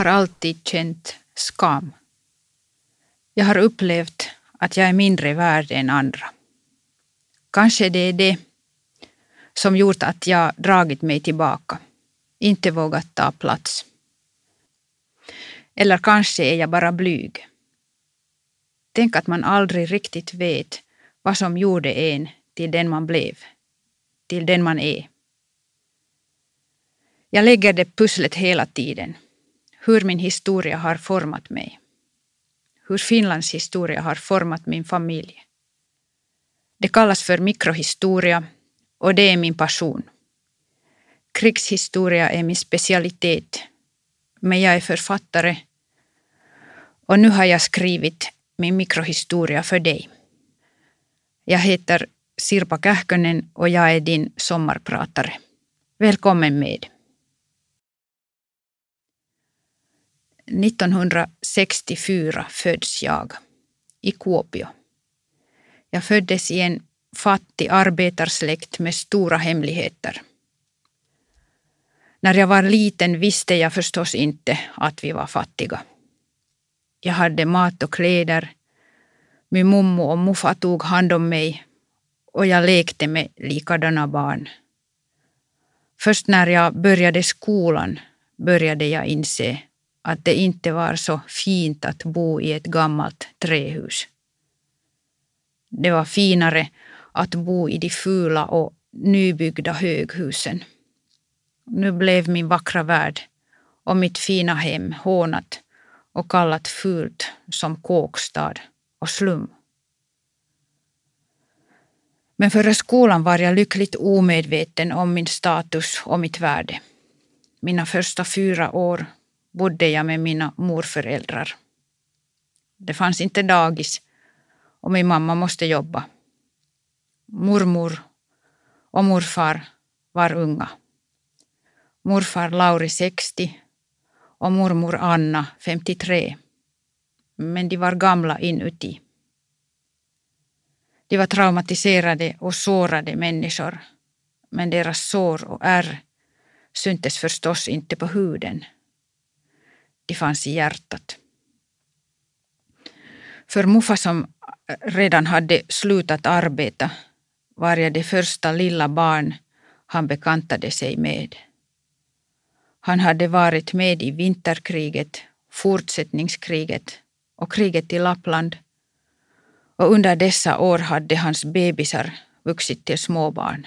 Jag har alltid känt skam. Jag har upplevt att jag är mindre värd än andra. Kanske det är det som gjort att jag dragit mig tillbaka, inte vågat ta plats. Eller kanske är jag bara blyg. Tänk att man aldrig riktigt vet vad som gjorde en till den man blev, till den man är. Jag lägger det pusslet hela tiden. Hur min historia har format mig. Hur Finlands historia har format min familj. Det kallas för mikrohistoria och det är min passion. Krigshistoria är min specialitet. Men jag är författare och nu har jag skrivit min mikrohistoria för dig. Jag heter Sirpa Kähkönen och jag är din sommarpratare. Välkommen med. 1964 föds jag i Kuopio. Jag föddes i en fattig arbetarsläkt med stora hemligheter. När jag var liten visste jag förstås inte att vi var fattiga. Jag hade mat och kläder. Min mommo och muffa tog hand om mig och jag lekte med likadana barn. Först när jag började skolan började jag inse att det inte var så fint att bo i ett gammalt trähus. Det var finare att bo i de fula och nybyggda höghusen. Nu blev min vackra värld och mitt fina hem hånat och kallat fult som kåkstad och slum. Men före skolan var jag lyckligt omedveten om min status och mitt värde. Mina första fyra år bodde jag med mina morföräldrar. Det fanns inte dagis och min mamma måste jobba. Mormor och morfar var unga. Morfar Lauri 60 och mormor Anna 53. Men de var gamla inuti. De var traumatiserade och sårade människor. Men deras sår och ärr syntes förstås inte på huden. De fanns i hjärtat. För Muffa som eh, redan hade slutat arbeta var jag det första lilla barn han bekantade sig med. Han hade varit med i vinterkriget, fortsättningskriget och kriget i Lappland. Och under dessa år hade hans bebisar vuxit till småbarn.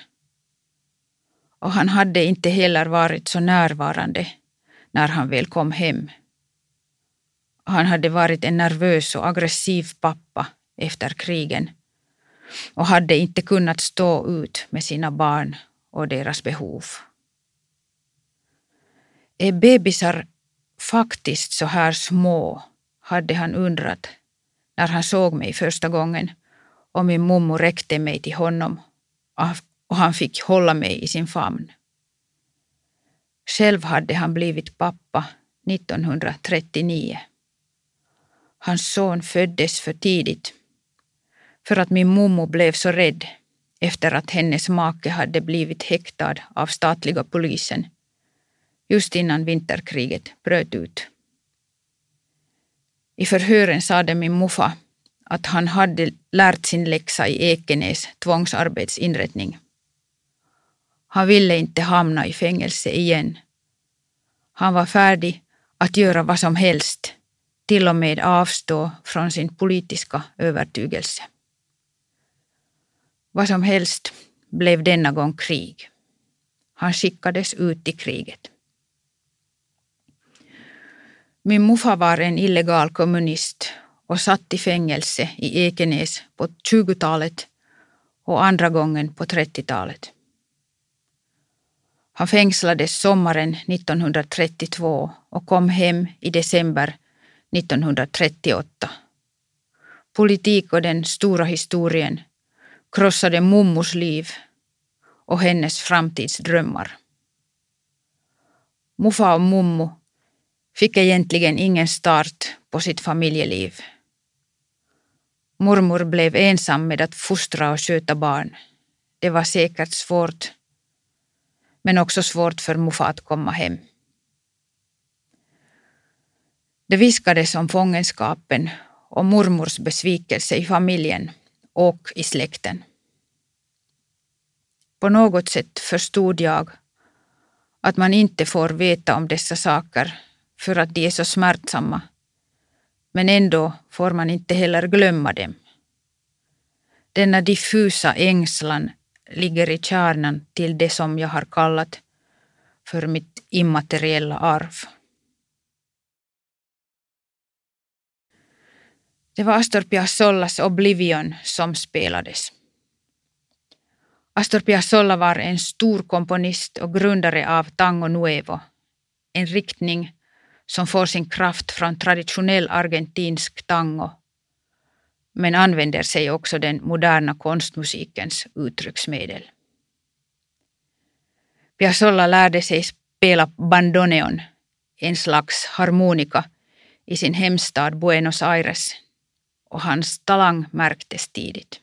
Och han hade inte heller varit så närvarande när han väl kom hem. Han hade varit en nervös och aggressiv pappa efter krigen och hade inte kunnat stå ut med sina barn och deras behov. Är bebisar faktiskt så här små? hade han undrat när han såg mig första gången och min mormor räckte mig till honom och han fick hålla mig i sin famn. Själv hade han blivit pappa 1939. Hans son föddes för tidigt för att min mormor blev så rädd efter att hennes make hade blivit häktad av statliga polisen just innan vinterkriget bröt ut. I förhören sade min muffa att han hade lärt sin läxa i Ekenäs tvångsarbetsinrättning. Han ville inte hamna i fängelse igen. Han var färdig att göra vad som helst, till och med avstå från sin politiska övertygelse. Vad som helst blev denna gång krig. Han skickades ut i kriget. Min muffa var en illegal kommunist och satt i fängelse i Ekenäs på 20-talet och andra gången på 30-talet. Han fängslades sommaren 1932 och kom hem i december 1938. Politik och den stora historien krossade mommos liv och hennes framtidsdrömmar. Muffa och mommo fick egentligen ingen start på sitt familjeliv. Mormor blev ensam med att fostra och sköta barn. Det var säkert svårt, men också svårt för Muffa att komma hem. Det viskades om fångenskapen och mormors besvikelse i familjen och i släkten. På något sätt förstod jag att man inte får veta om dessa saker för att de är så smärtsamma. Men ändå får man inte heller glömma dem. Denna diffusa ängslan ligger i kärnan till det som jag har kallat för mitt immateriella arv. Det var Astor Piazzollas Oblivion som spelades. Astor Piazzolla var en stor komponist och grundare av Tango Nuevo, en riktning som får sin kraft från traditionell argentinsk tango men använder sig också den moderna konstmusikens uttrycksmedel. Piazzolla lärde sig spela bandoneon, en slags harmonika, i sin hemstad Buenos Aires och hans talang märktes tidigt.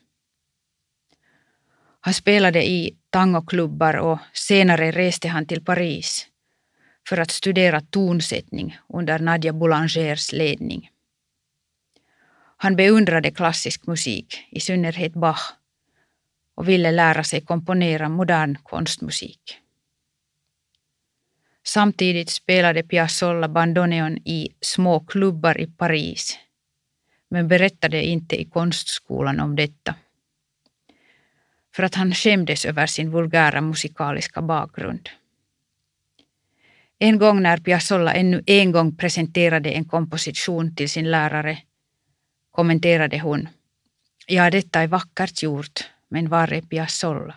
Han spelade i tangoklubbar och senare reste han till Paris för att studera tonsättning under Nadia Boulangers ledning. Han beundrade klassisk musik, i synnerhet Bach, och ville lära sig komponera modern konstmusik. Samtidigt spelade Piazzolla bandoneon i små klubbar i Paris, men berättade inte i konstskolan om detta. För att han skämdes över sin vulgära musikaliska bakgrund. En gång när Piazzolla ännu en gång presenterade en komposition till sin lärare kommenterade hon. Ja, detta är vackert gjort, men var är Piazzolla?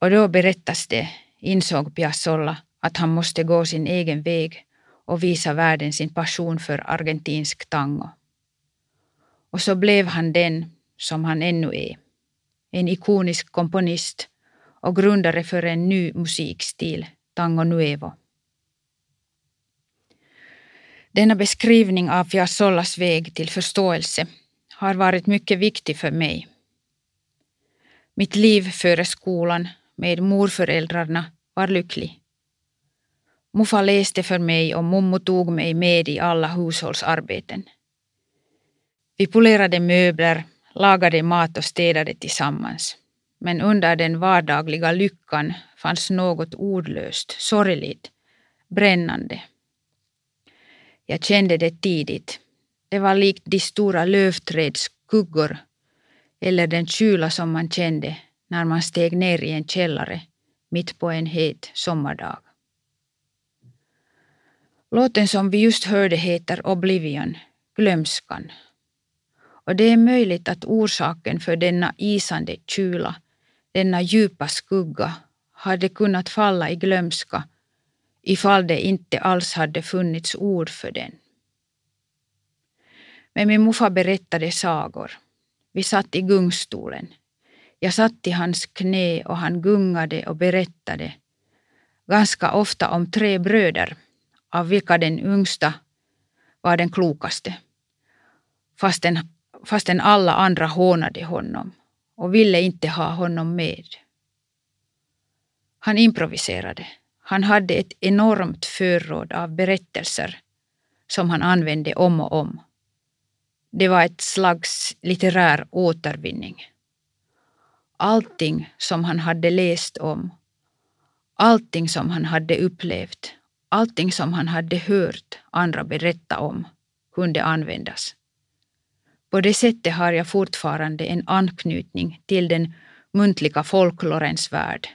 Och då berättas det, insåg Piazzolla, att han måste gå sin egen väg och visa världen sin passion för argentinsk tango. Och så blev han den som han ännu är. En ikonisk komponist och grundare för en ny musikstil, tango nuevo. Denna beskrivning av Piazzollas väg till förståelse har varit mycket viktig för mig. Mitt liv före skolan med morföräldrarna var lycklig. Muffa läste för mig och mommo tog mig med i alla hushållsarbeten. Vi polerade möbler, lagade mat och städade tillsammans. Men under den vardagliga lyckan fanns något ordlöst, sorgligt, brännande. Jag kände det tidigt. Det var likt de stora lövträds skuggor eller den kyla som man kände när man steg ner i en källare mitt på en het sommardag. Låten som vi just hörde heter Oblivion, glömskan. Och det är möjligt att orsaken för denna isande kyla, denna djupa skugga, hade kunnat falla i glömska ifall det inte alls hade funnits ord för den. Men min morfar berättade sagor. Vi satt i gungstolen. Jag satt i hans knä och han gungade och berättade. Ganska ofta om tre bröder, av vilka den yngsta var den klokaste. Fastän, fastän alla andra hånade honom och ville inte ha honom med. Han improviserade. Han hade ett enormt förråd av berättelser som han använde om och om. Det var ett slags litterär återvinning. Allting som han hade läst om, allting som han hade upplevt, allting som han hade hört andra berätta om kunde användas. På det sättet har jag fortfarande en anknytning till den muntliga folklorens värld,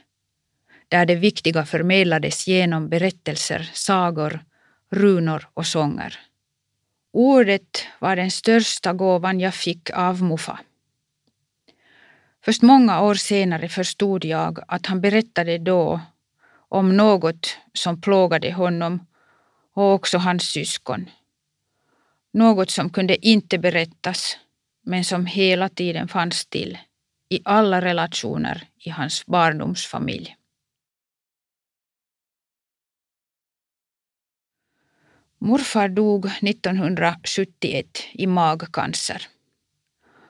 där det viktiga förmedlades genom berättelser, sagor, runor och sånger. Ordet var den största gåvan jag fick av Mufa. Först många år senare förstod jag att han berättade då om något som plågade honom och också hans syskon. Något som kunde inte berättas men som hela tiden fanns till i alla relationer i hans barndomsfamilj. Morfar dog 1971 i magcancer.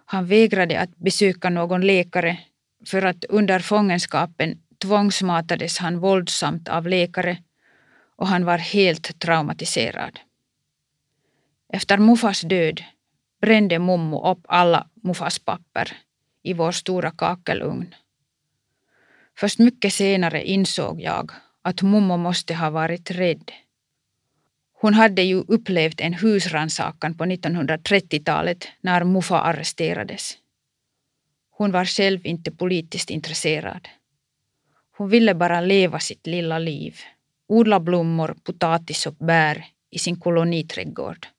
Han vägrade att besöka någon läkare för att under fångenskapen tvångsmatades han våldsamt av läkare och han var helt traumatiserad. Efter Mufas död brände mommo upp alla Mufas papper i vår stora kakelugn. Först mycket senare insåg jag att mommo måste ha varit rädd. Hon hade ju upplevt en husrannsakan på 1930-talet när Mufa arresterades. Hon var själv inte politiskt intresserad. Hon ville bara leva sitt lilla liv, odla blommor, potatis och bär i sin koloniträdgård.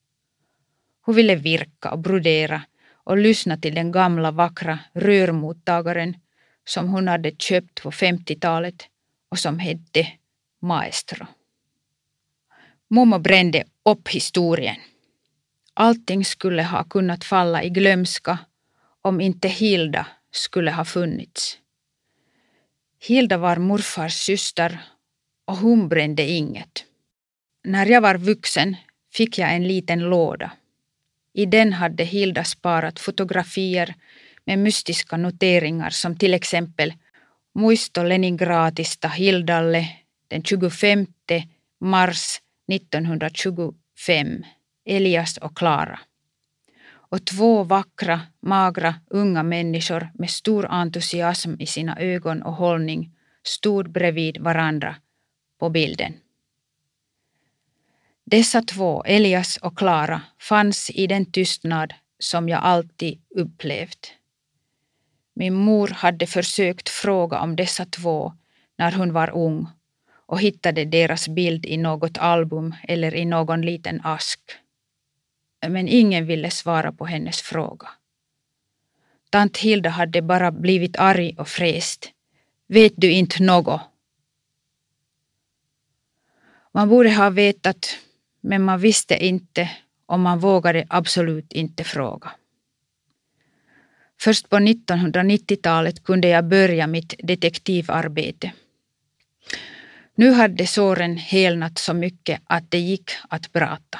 Hon ville virka och brodera och lyssna till den gamla vackra rörmottagaren som hon hade köpt på 50-talet och som hette Maestro. Momo brände upp historien. Allting skulle ha kunnat falla i glömska om inte Hilda skulle ha funnits. Hilda var morfars syster och hon brände inget. När jag var vuxen fick jag en liten låda. I den hade Hilda sparat fotografier med mystiska noteringar som till exempel Muisto Leningradista Hildalle den 25 mars 1925, Elias och Klara. Och två vackra, magra, unga människor med stor entusiasm i sina ögon och hållning stod bredvid varandra på bilden. Dessa två, Elias och Klara, fanns i den tystnad som jag alltid upplevt. Min mor hade försökt fråga om dessa två när hon var ung och hittade deras bild i något album eller i någon liten ask. Men ingen ville svara på hennes fråga. Tant Hilda hade bara blivit arg och fräst. Vet du inte något? Man borde ha vetat, men man visste inte och man vågade absolut inte fråga. Först på 1990-talet kunde jag börja mitt detektivarbete. Nu hade såren helnat så mycket att det gick att prata.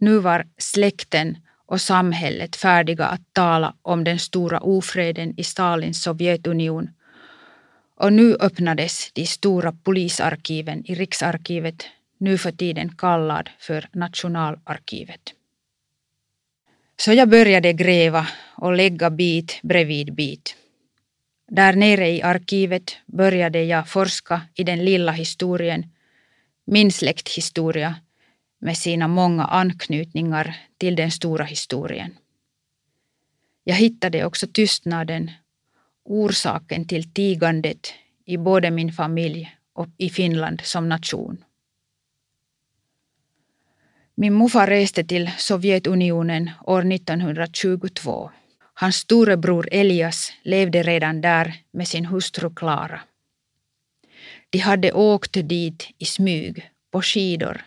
Nu var släkten och samhället färdiga att tala om den stora ofreden i Stalins Sovjetunion och nu öppnades de stora polisarkiven i Riksarkivet, nu för tiden kallad för Nationalarkivet. Så jag började gräva och lägga bit bredvid bit. Där nere i arkivet började jag forska i den lilla historien, min släkthistoria, med sina många anknytningar till den stora historien. Jag hittade också tystnaden, orsaken till tigandet i både min familj och i Finland som nation. Min morfar reste till Sovjetunionen år 1922. Hans storebror Elias levde redan där med sin hustru Klara. De hade åkt dit i smyg, på skidor,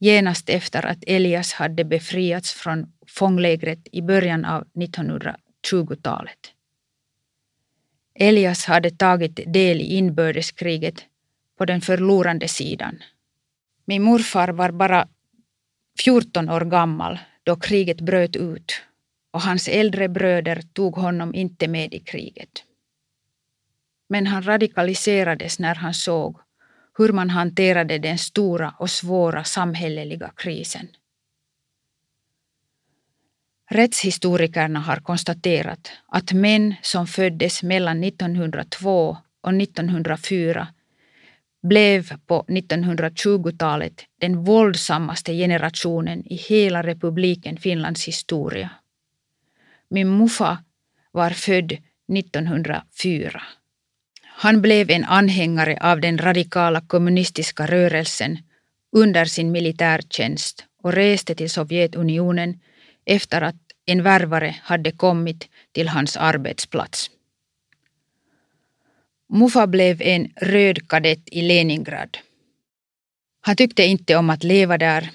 genast efter att Elias hade befriats från fånglägret i början av 1920-talet. Elias hade tagit del i inbördeskriget på den förlorande sidan. Min morfar var bara 14 år gammal då kriget bröt ut och hans äldre bröder tog honom inte med i kriget. Men han radikaliserades när han såg hur man hanterade den stora och svåra samhälleliga krisen. Rättshistorikerna har konstaterat att män som föddes mellan 1902 och 1904 blev på 1920-talet den våldsammaste generationen i hela republiken Finlands historia. Min morfar var född 1904. Han blev en anhängare av den radikala kommunistiska rörelsen under sin militärtjänst och reste till Sovjetunionen efter att en värvare hade kommit till hans arbetsplats. Mufa blev en röd kadett i Leningrad. Han tyckte inte om att leva där,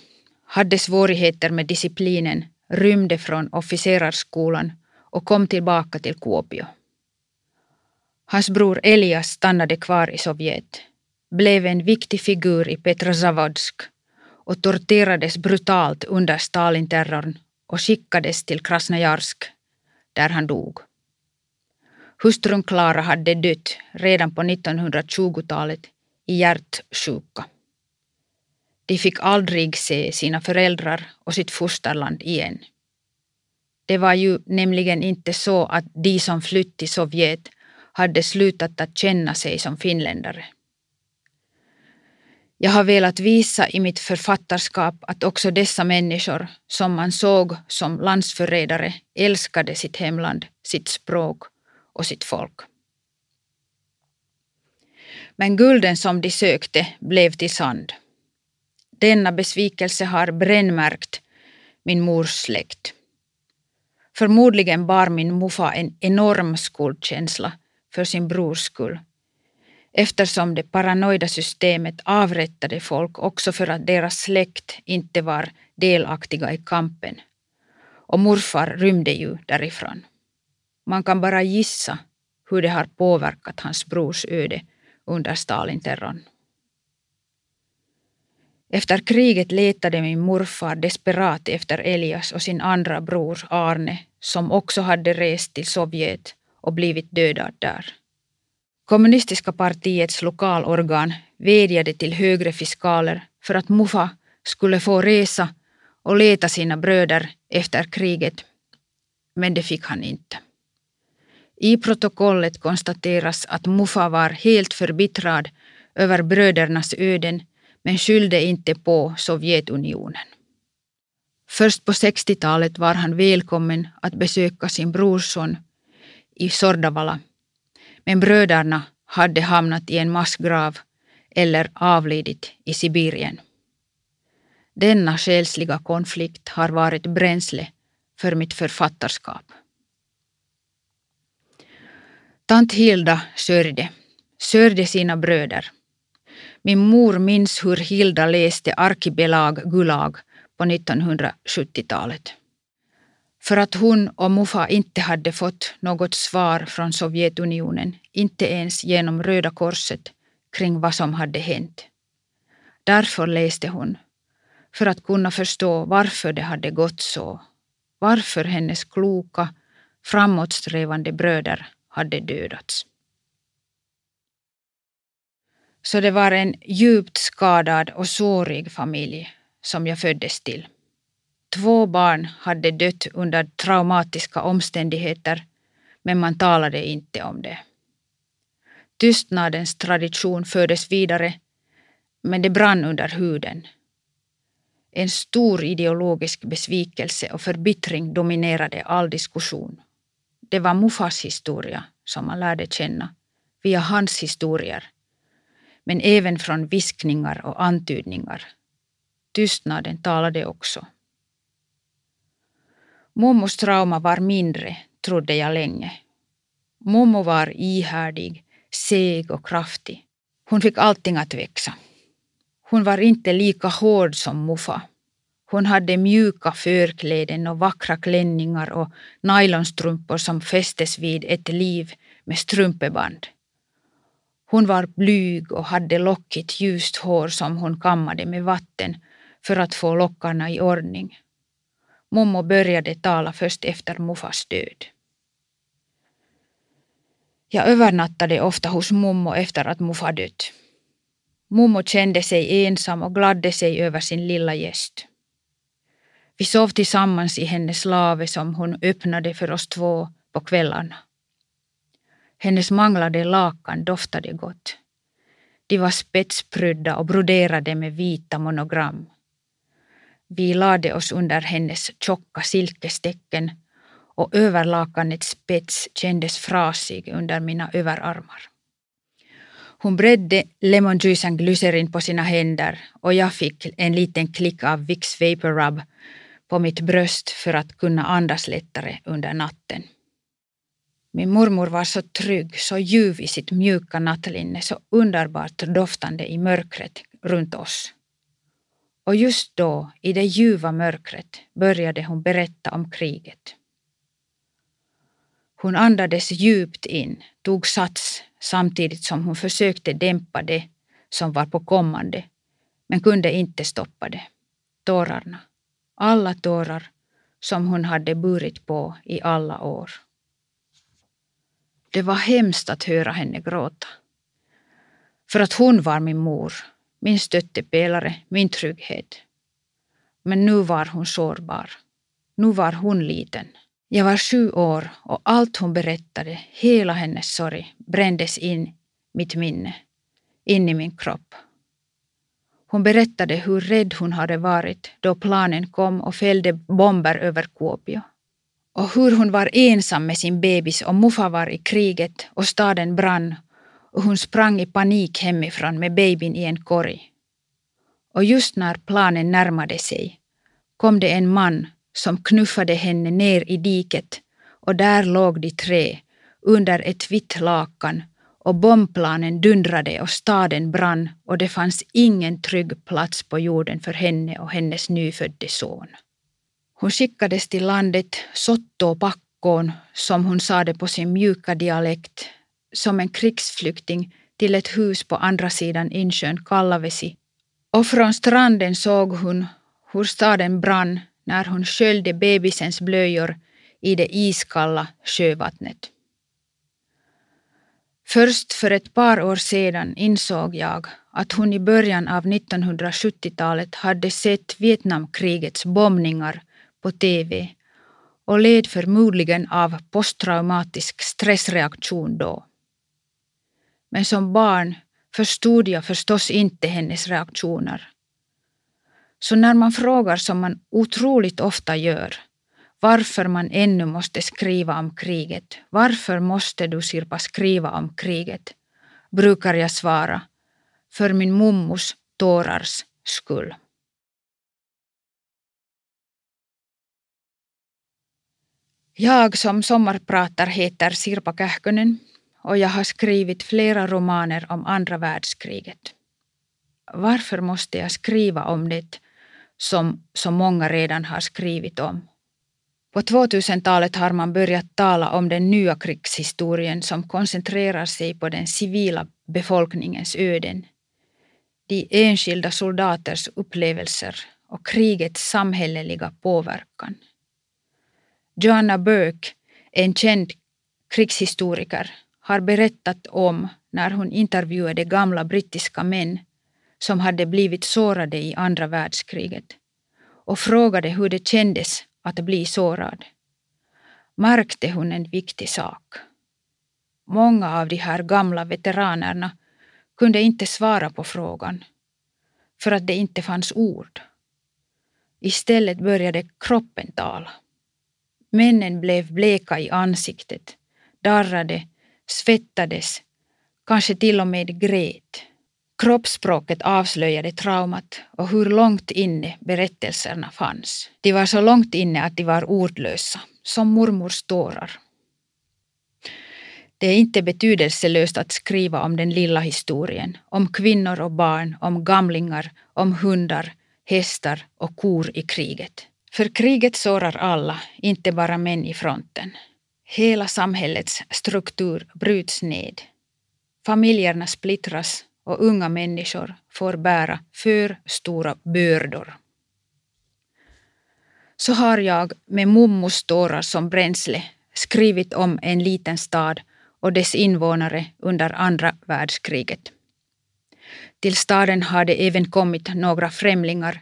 hade svårigheter med disciplinen, rymde från officerarskolan och kom tillbaka till Kuopio. Hans bror Elias stannade kvar i Sovjet, blev en viktig figur i Petrozavodsk och torterades brutalt under Stalinterrorn och skickades till Krasnojarsk, där han dog. Hustrun Klara hade dött redan på 1920-talet i hjärtsjuka. De fick aldrig se sina föräldrar och sitt fosterland igen. Det var ju nämligen inte så att de som flytt till Sovjet hade slutat att känna sig som finländare. Jag har velat visa i mitt författarskap att också dessa människor, som man såg som landsförrädare, älskade sitt hemland, sitt språk och sitt folk. Men gulden som de sökte blev till sand. Denna besvikelse har brännmärkt min mors släkt. Förmodligen bar min muffa en enorm skuldkänsla för sin brors skull eftersom det paranoida systemet avrättade folk också för att deras släkt inte var delaktiga i kampen. Och morfar rymde ju därifrån. Man kan bara gissa hur det har påverkat hans brors öde under Stalinterrorn. Efter kriget letade min morfar desperat efter Elias och sin andra bror Arne som också hade rest till Sovjet och blivit dödad där. Kommunistiska partiets lokalorgan vädjade till högre fiskaler för att Mufa skulle få resa och leta sina bröder efter kriget, men det fick han inte. I protokollet konstateras att Mufa var helt förbittrad över brödernas öden men skyllde inte på Sovjetunionen. Först på 60-talet var han välkommen att besöka sin brorson i Sordavala men bröderna hade hamnat i en massgrav eller avlidit i Sibirien. Denna själsliga konflikt har varit bränsle för mitt författarskap. Tant Hilda sörjde, sörjde sina bröder. Min mor minns hur Hilda läste Arkibelag Gulag på 1970-talet. För att hon och Mufa inte hade fått något svar från Sovjetunionen, inte ens genom Röda korset, kring vad som hade hänt. Därför läste hon, för att kunna förstå varför det hade gått så. Varför hennes kloka, framåtsträvande bröder hade dödats. Så det var en djupt skadad och sårig familj som jag föddes till. Två barn hade dött under traumatiska omständigheter, men man talade inte om det. Tystnadens tradition fördes vidare, men det brann under huden. En stor ideologisk besvikelse och förbittring dominerade all diskussion. Det var Mufas historia som man lärde känna via hans historier, men även från viskningar och antydningar. Tystnaden talade också. Mommos trauma var mindre, trodde jag länge. Mommo var ihärdig, seg och kraftig. Hon fick allting att växa. Hon var inte lika hård som Mufa. Hon hade mjuka förkläden och vackra klänningar och nylonstrumpor som fästes vid ett liv med strumpeband. Hon var blyg och hade lockigt ljust hår som hon kammade med vatten för att få lockarna i ordning. Mommo började tala först efter Muffas död. Jag övernattade ofta hos mommo efter att Muffa dött. Mommo kände sig ensam och gladde sig över sin lilla gäst. Vi sov tillsammans i hennes lave som hon öppnade för oss två på kvällarna. Hennes manglade lakan doftade gott. De var spetsprydda och broderade med vita monogram. Vi lade oss under hennes tjocka silkestecken och överlakanets spets kändes frasig under mina överarmar. Hon bredde lemonjuicen glycerin på sina händer och jag fick en liten klick av Vicks Vapor Rub på mitt bröst för att kunna andas lättare under natten. Min mormor var så trygg, så ljuv i sitt mjuka nattlinne, så underbart doftande i mörkret runt oss. Och just då, i det ljuva mörkret, började hon berätta om kriget. Hon andades djupt in, tog sats samtidigt som hon försökte dämpa det som var på kommande, men kunde inte stoppa det. Tårarna. Alla tårar som hon hade burit på i alla år. Det var hemskt att höra henne gråta. För att hon var min mor, min stöttepelare, min trygghet. Men nu var hon sårbar. Nu var hon liten. Jag var sju år och allt hon berättade, hela hennes sorg, brändes in mitt minne, in i min kropp. Hon berättade hur rädd hon hade varit då planen kom och fällde bomber över Kuopio. Och hur hon var ensam med sin bebis och Muffa var i kriget och staden brann och hon sprang i panik hemifrån med babyn i en korg. Och just när planen närmade sig kom det en man som knuffade henne ner i diket och där låg de tre under ett vitt lakan och bombplanen dundrade och staden brann och det fanns ingen trygg plats på jorden för henne och hennes nyfödde son. Hon skickades till landet Sotto-Pakkon, som hon sade på sin mjuka dialekt, som en krigsflykting till ett hus på andra sidan insjön Kallavesi. Och från stranden såg hon hur staden brann när hon sköljde bebisens blöjor i det iskalla sjövattnet. Först för ett par år sedan insåg jag att hon i början av 1970-talet hade sett Vietnamkrigets bombningar på TV och led förmodligen av posttraumatisk stressreaktion då. Men som barn förstod jag förstås inte hennes reaktioner. Så när man frågar som man otroligt ofta gör varför man ännu måste skriva om kriget, varför måste du Sirpa skriva om kriget, brukar jag svara, för min mummos tårars skull. Jag som sommarpratar heter Sirpa Kähkönen och jag har skrivit flera romaner om andra världskriget. Varför måste jag skriva om det som så många redan har skrivit om? På 2000-talet har man börjat tala om den nya krigshistorien som koncentrerar sig på den civila befolkningens öden, de enskilda soldaters upplevelser och krigets samhälleliga påverkan. Joanna Burke, en känd krigshistoriker, har berättat om när hon intervjuade gamla brittiska män som hade blivit sårade i andra världskriget och frågade hur det kändes att bli sårad. Märkte hon en viktig sak. Många av de här gamla veteranerna kunde inte svara på frågan för att det inte fanns ord. Istället började kroppen tala. Männen blev bleka i ansiktet, darrade, svettades, kanske till och med grät. Kroppsspråket avslöjade traumat och hur långt inne berättelserna fanns. De var så långt inne att de var ordlösa, som mormors tårar. Det är inte betydelselöst att skriva om den lilla historien, om kvinnor och barn, om gamlingar, om hundar, hästar och kor i kriget. För kriget sårar alla, inte bara män i fronten. Hela samhällets struktur bryts ned. Familjerna splittras och unga människor får bära för stora bördor. Så har jag med mummos tårar som bränsle skrivit om en liten stad och dess invånare under andra världskriget. Till staden har det även kommit några främlingar,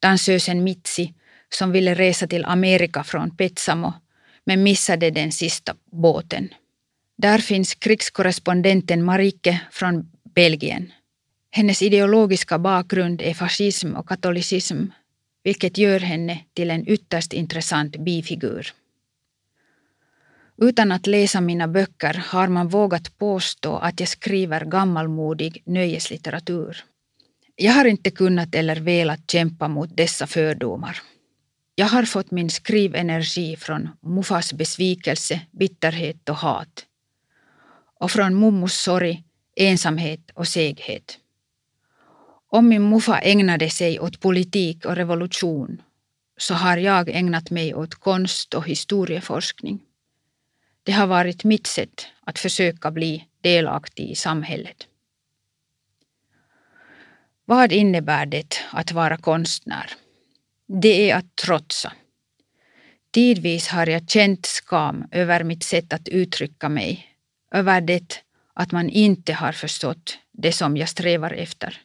dansösen Mitsi som ville resa till Amerika från Petsamo men missade den sista båten. Där finns krigskorrespondenten Marike från Belgien. Hennes ideologiska bakgrund är fascism och katolicism, vilket gör henne till en ytterst intressant bifigur. Utan att läsa mina böcker har man vågat påstå att jag skriver gammalmodig nöjeslitteratur. Jag har inte kunnat eller velat kämpa mot dessa fördomar. Jag har fått min skrivenergi från mufas besvikelse, bitterhet och hat. Och från mummos sorg, ensamhet och seghet. Om min muffa ägnade sig åt politik och revolution så har jag ägnat mig åt konst och historieforskning. Det har varit mitt sätt att försöka bli delaktig i samhället. Vad innebär det att vara konstnär? Det är att trotsa. Tidvis har jag känt skam över mitt sätt att uttrycka mig, över det att man inte har förstått det som jag strävar efter.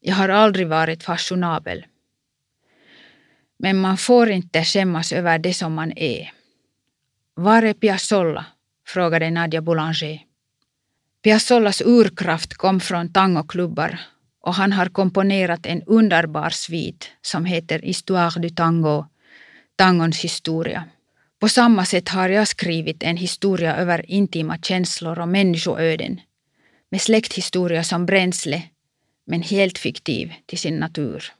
Jag har aldrig varit fashionabel. Men man får inte skämmas över det som man är. Var är Piazzolla? frågade Nadia Boulanger. Piazzollas urkraft kom från tangoklubbar och han har komponerat en underbar svit som heter Histoire du tango, tangons historia. På samma sätt har jag skrivit en historia över intima känslor och människoöden med släkthistoria som bränsle men helt fiktiv till sin natur.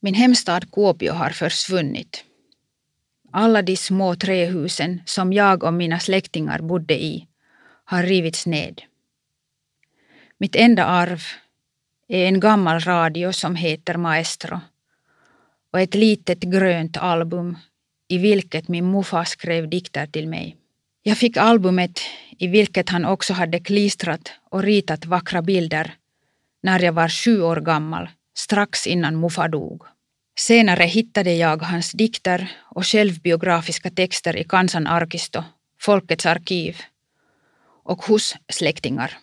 Min hemstad Kuopio har försvunnit. Alla de små trähusen som jag och mina släktingar bodde i har rivits ned. Mitt enda arv är en gammal radio som heter Maestro och ett litet grönt album i vilket min morfar skrev dikter till mig. Jag fick albumet i vilket han också hade klistrat och ritat vackra bilder när jag var sju år gammal, strax innan morfar dog. Senare hittade jag hans dikter och självbiografiska texter i Kansan Arkisto, Folkets arkiv och hos släktingar.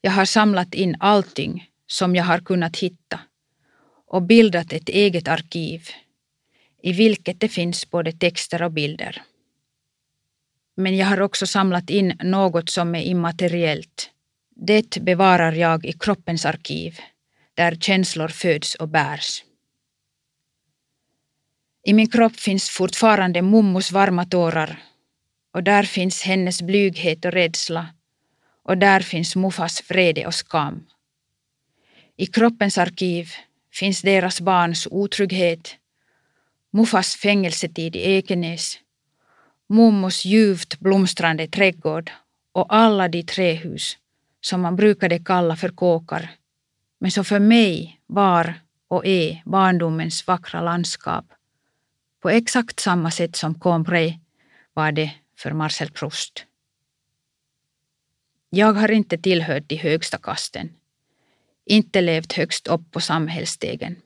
Jag har samlat in allting som jag har kunnat hitta och bildat ett eget arkiv i vilket det finns både texter och bilder. Men jag har också samlat in något som är immateriellt. Det bevarar jag i kroppens arkiv, där känslor föds och bärs. I min kropp finns fortfarande mummos varma tårar och där finns hennes blyghet och rädsla och där finns muffas vrede och skam. I kroppens arkiv finns deras barns otrygghet, muffas fängelsetid i Ekenäs, mummos ljuvt blomstrande trädgård och alla de trähus som man brukade kalla för kåkar, men som för mig var och är barndomens vackra landskap på exakt samma sätt som Combray var det för Marcel Proust. Jag har inte tillhört de högsta kasten, inte levt högst upp på samhällsstegen.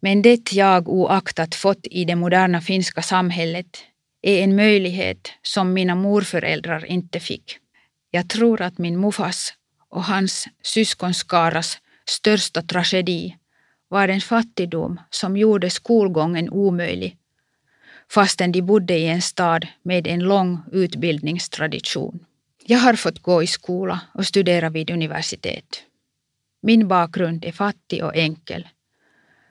Men det jag oaktat fått i det moderna finska samhället är en möjlighet som mina morföräldrar inte fick. Jag tror att min mufas och hans syskonskaras största tragedi var en fattigdom som gjorde skolgången omöjlig fastän de bodde i en stad med en lång utbildningstradition. Jag har fått gå i skola och studera vid universitet. Min bakgrund är fattig och enkel.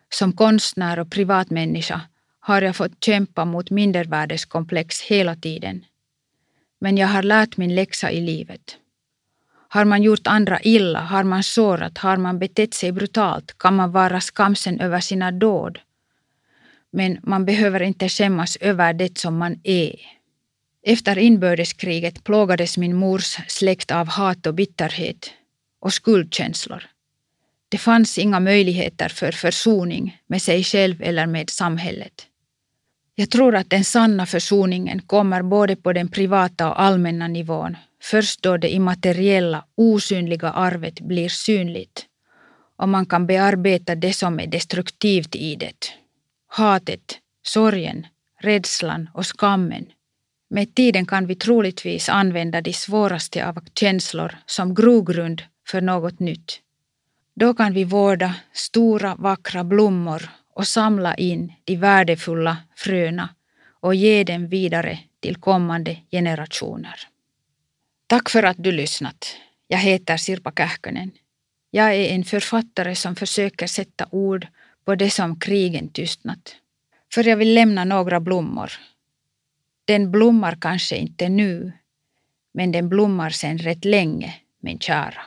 Som konstnär och privatmänniska har jag fått kämpa mot mindervärdeskomplex hela tiden. Men jag har lärt min läxa i livet. Har man gjort andra illa, har man sårat, har man betett sig brutalt kan man vara skamsen över sina dåd. Men man behöver inte skämmas över det som man är. Efter inbördeskriget plågades min mors släkt av hat och bitterhet och skuldkänslor. Det fanns inga möjligheter för försoning med sig själv eller med samhället. Jag tror att den sanna försoningen kommer både på den privata och allmänna nivån först då det immateriella, osynliga arvet blir synligt och man kan bearbeta det som är destruktivt i det. Hatet, sorgen, rädslan och skammen. Med tiden kan vi troligtvis använda de svåraste av känslor som grogrund för något nytt. Då kan vi vårda stora vackra blommor och samla in de värdefulla fröna och ge dem vidare till kommande generationer. Tack för att du lyssnat. Jag heter Sirpa Kähkönen. Jag är en författare som försöker sätta ord på det som krigen tystnat. För jag vill lämna några blommor. Den blommar kanske inte nu, men den blommar sedan rätt länge, min kära.